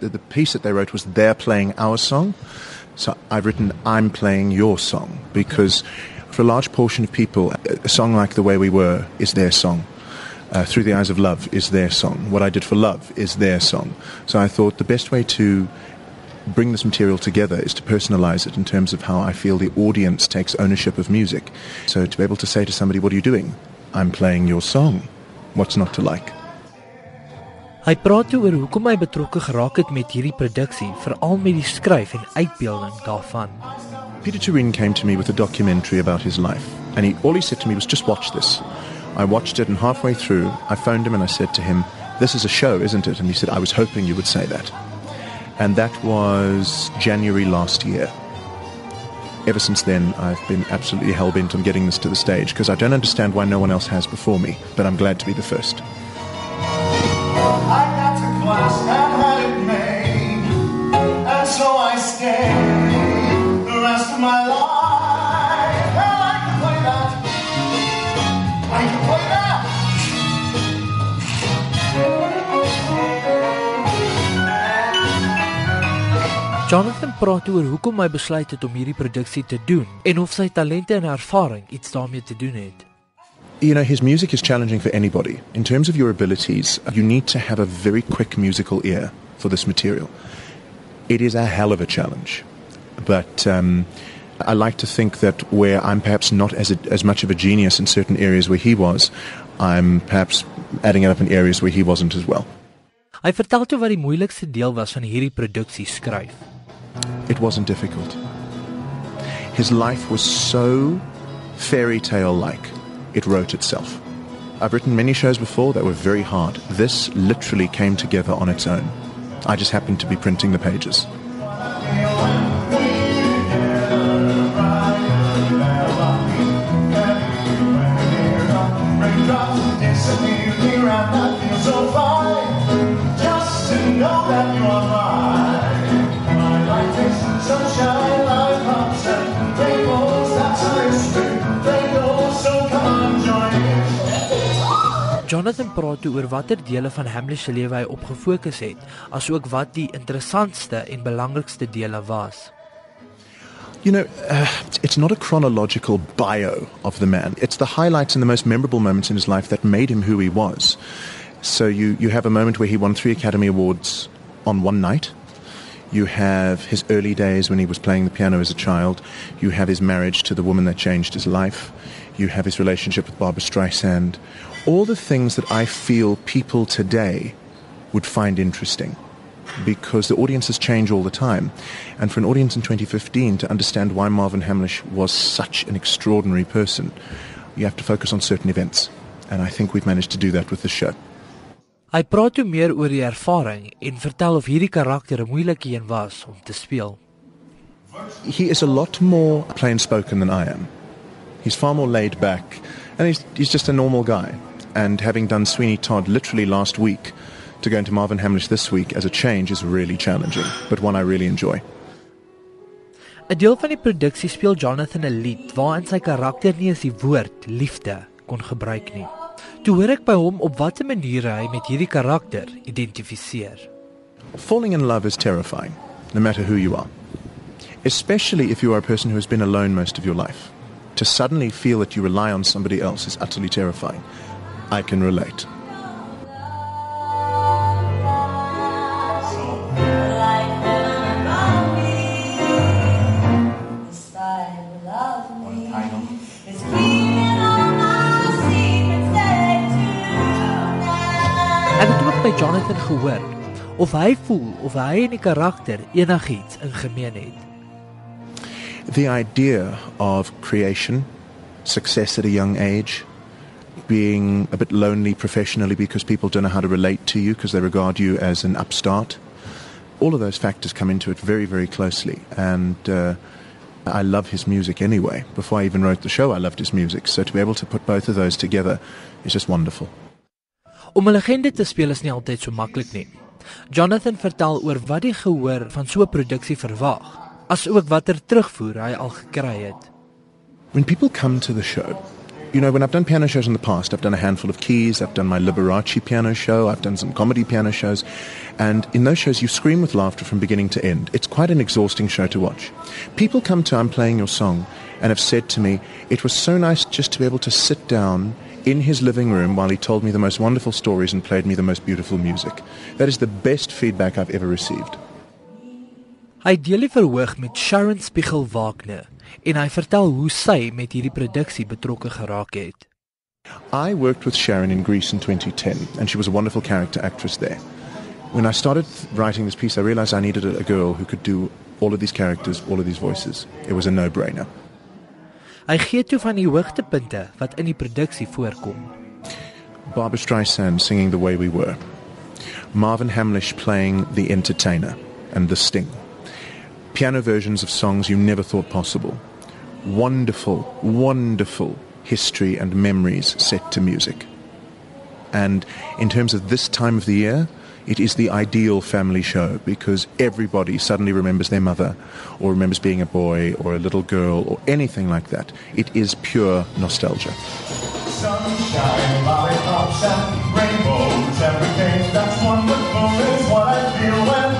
The, piece that they wrote was they're playing our song. So I've written I'm playing your song because for a large portion of people, a song like The Way We Were is their song. Uh, Through the Eyes of Love is their song. What I Did for Love is their song. So I thought the best way to bring this material together is to personalize it in terms of how I feel the audience takes ownership of music. So to be able to say to somebody, What are you doing? I'm playing your song. What's not to like? Hy praat oor hoekom hy betrokke geraak het met hierdie produksie, veral met die skryf en uitbeelding daarvan. Pieter Toerien came to me with a documentary about his life, and he, all he said to me was, just watch this. I watched it, and halfway through, I phoned him and I said to him, This is a show, isn't it? And he said, I was hoping you would say that. And that was January last year. Ever since then, I've been absolutely hell bent on getting this to the stage because I don't understand why no one else has before me, but I'm glad to be the first. Jonathan praat oor hoekom hy besluit het om hierdie produksie te doen en of sy talente en ervaring iets daarmee te doen het. You know, his music is challenging for anybody. In terms of your abilities, you need to have a very quick musical ear for this material. It is a hell of a challenge. But um, I like to think that where I'm perhaps not as, a, as much of a genius in certain areas where he was, I'm perhaps adding it up in areas where he wasn't as well. Hy vertel toe wat die moeilikste deel was van hierdie produksie skryf. It wasn't difficult. His life was so fairy tale like, it wrote itself. I've written many shows before that were very hard. This literally came together on its own. I just happened to be printing the pages. Raindrops disappear near and I feel so fine. Just to know that you are mine. My life is sunshine, like pops and rainbows. That's how history. Go, so come on, join me. Jonathan praat toe oor watter dele van Hamlet se lewe hy op gefokus het, asook wat die interessantste en belangrikste dele was. You know, uh, it's not a chronological bio of the man. It's the highlights and the most memorable moments in his life that made him who he was. So you, you have a moment where he won three Academy Awards on one night. You have his early days when he was playing the piano as a child. You have his marriage to the woman that changed his life. You have his relationship with Barbra Streisand. All the things that I feel people today would find interesting because the audiences change all the time. And for an audience in 2015 to understand why Marvin Hamlisch was such an extraordinary person, you have to focus on certain events. And I think we've managed to do that with this show. Hy praat toe meer oor die ervaring en vertel of hierdie karakter 'n moeilike een was om te speel. He is a lot more plain spoken than I am. He's far more laid back, and he's, he's just a normal guy. And having done Sweeney Todd literally last week, to go into Marvin Hamlisch this week as a change is really challenging, but one I really enjoy. 'n Deel van die produksie speel Jonathan 'n lied waarin sy karakter nie eens die woord liefde kon gebruik nie. Toe hoor ek by hom op watter maniere hy met hierdie karakter identifiseer. Falling in love is terrifying, no matter who you are. Especially if you are a person who has been alone most of your life. To suddenly feel that you rely on somebody else is utterly terrifying. I can relate. Ek het ook by Jonathan gehoor of hy voel of hy en die karakter enigiets in gemeen het. The idea of creation, success at a young age, being a bit lonely professionally because people don't know how to relate to you because they regard you as an upstart, all of those factors come into it very, very closely. And uh, I love his music anyway. Before I even wrote the show, I loved his music. So to be able to put both of those together is just wonderful. Om 'n legende te speel is nie altyd so maklik nie. Jonathan vertel oor wat die gehoor van so 'n produksie verwag, asook watter terugvoer hy al gekry het. When people come to the show, you know, when I've done piano shows in the past, I've done a handful of keys, I've done my Liberace piano show, I've done some comedy piano shows, And in those shows, you scream with laughter from beginning to end. It's quite an exhausting show to watch. People come to I'm Playing Your Song and have said to me, it was so nice just to be able to sit down in his living room while he told me the most wonderful stories and played me the most beautiful music. That is the best feedback I've ever received. Hy deel die verhoog met Sharon Spiegel Wagner en hy vertel hoe sy met hierdie produksie betrokke geraak het. I worked with Sharon in Greece in 2010, and she was a wonderful character actress there. When I started writing this piece, I realized I needed a, girl who could do all of these characters, all of these voices. It was a no brainer. Hy gee toe van die hoogtepunte wat in die produksie voorkom. Barbra Streisand singing The Way We Were, Marvin Hamlisch playing The Entertainer and The Sting, piano versions of songs you never thought possible, wonderful, wonderful history and memories set to music. And in terms of this time of the year, it is the ideal family show because everybody suddenly remembers their mother or remembers being a boy or a little girl or anything like that. It is pure nostalgia. Sunshine, lollipops, and rainbows, everything that's wonderful is what I feel when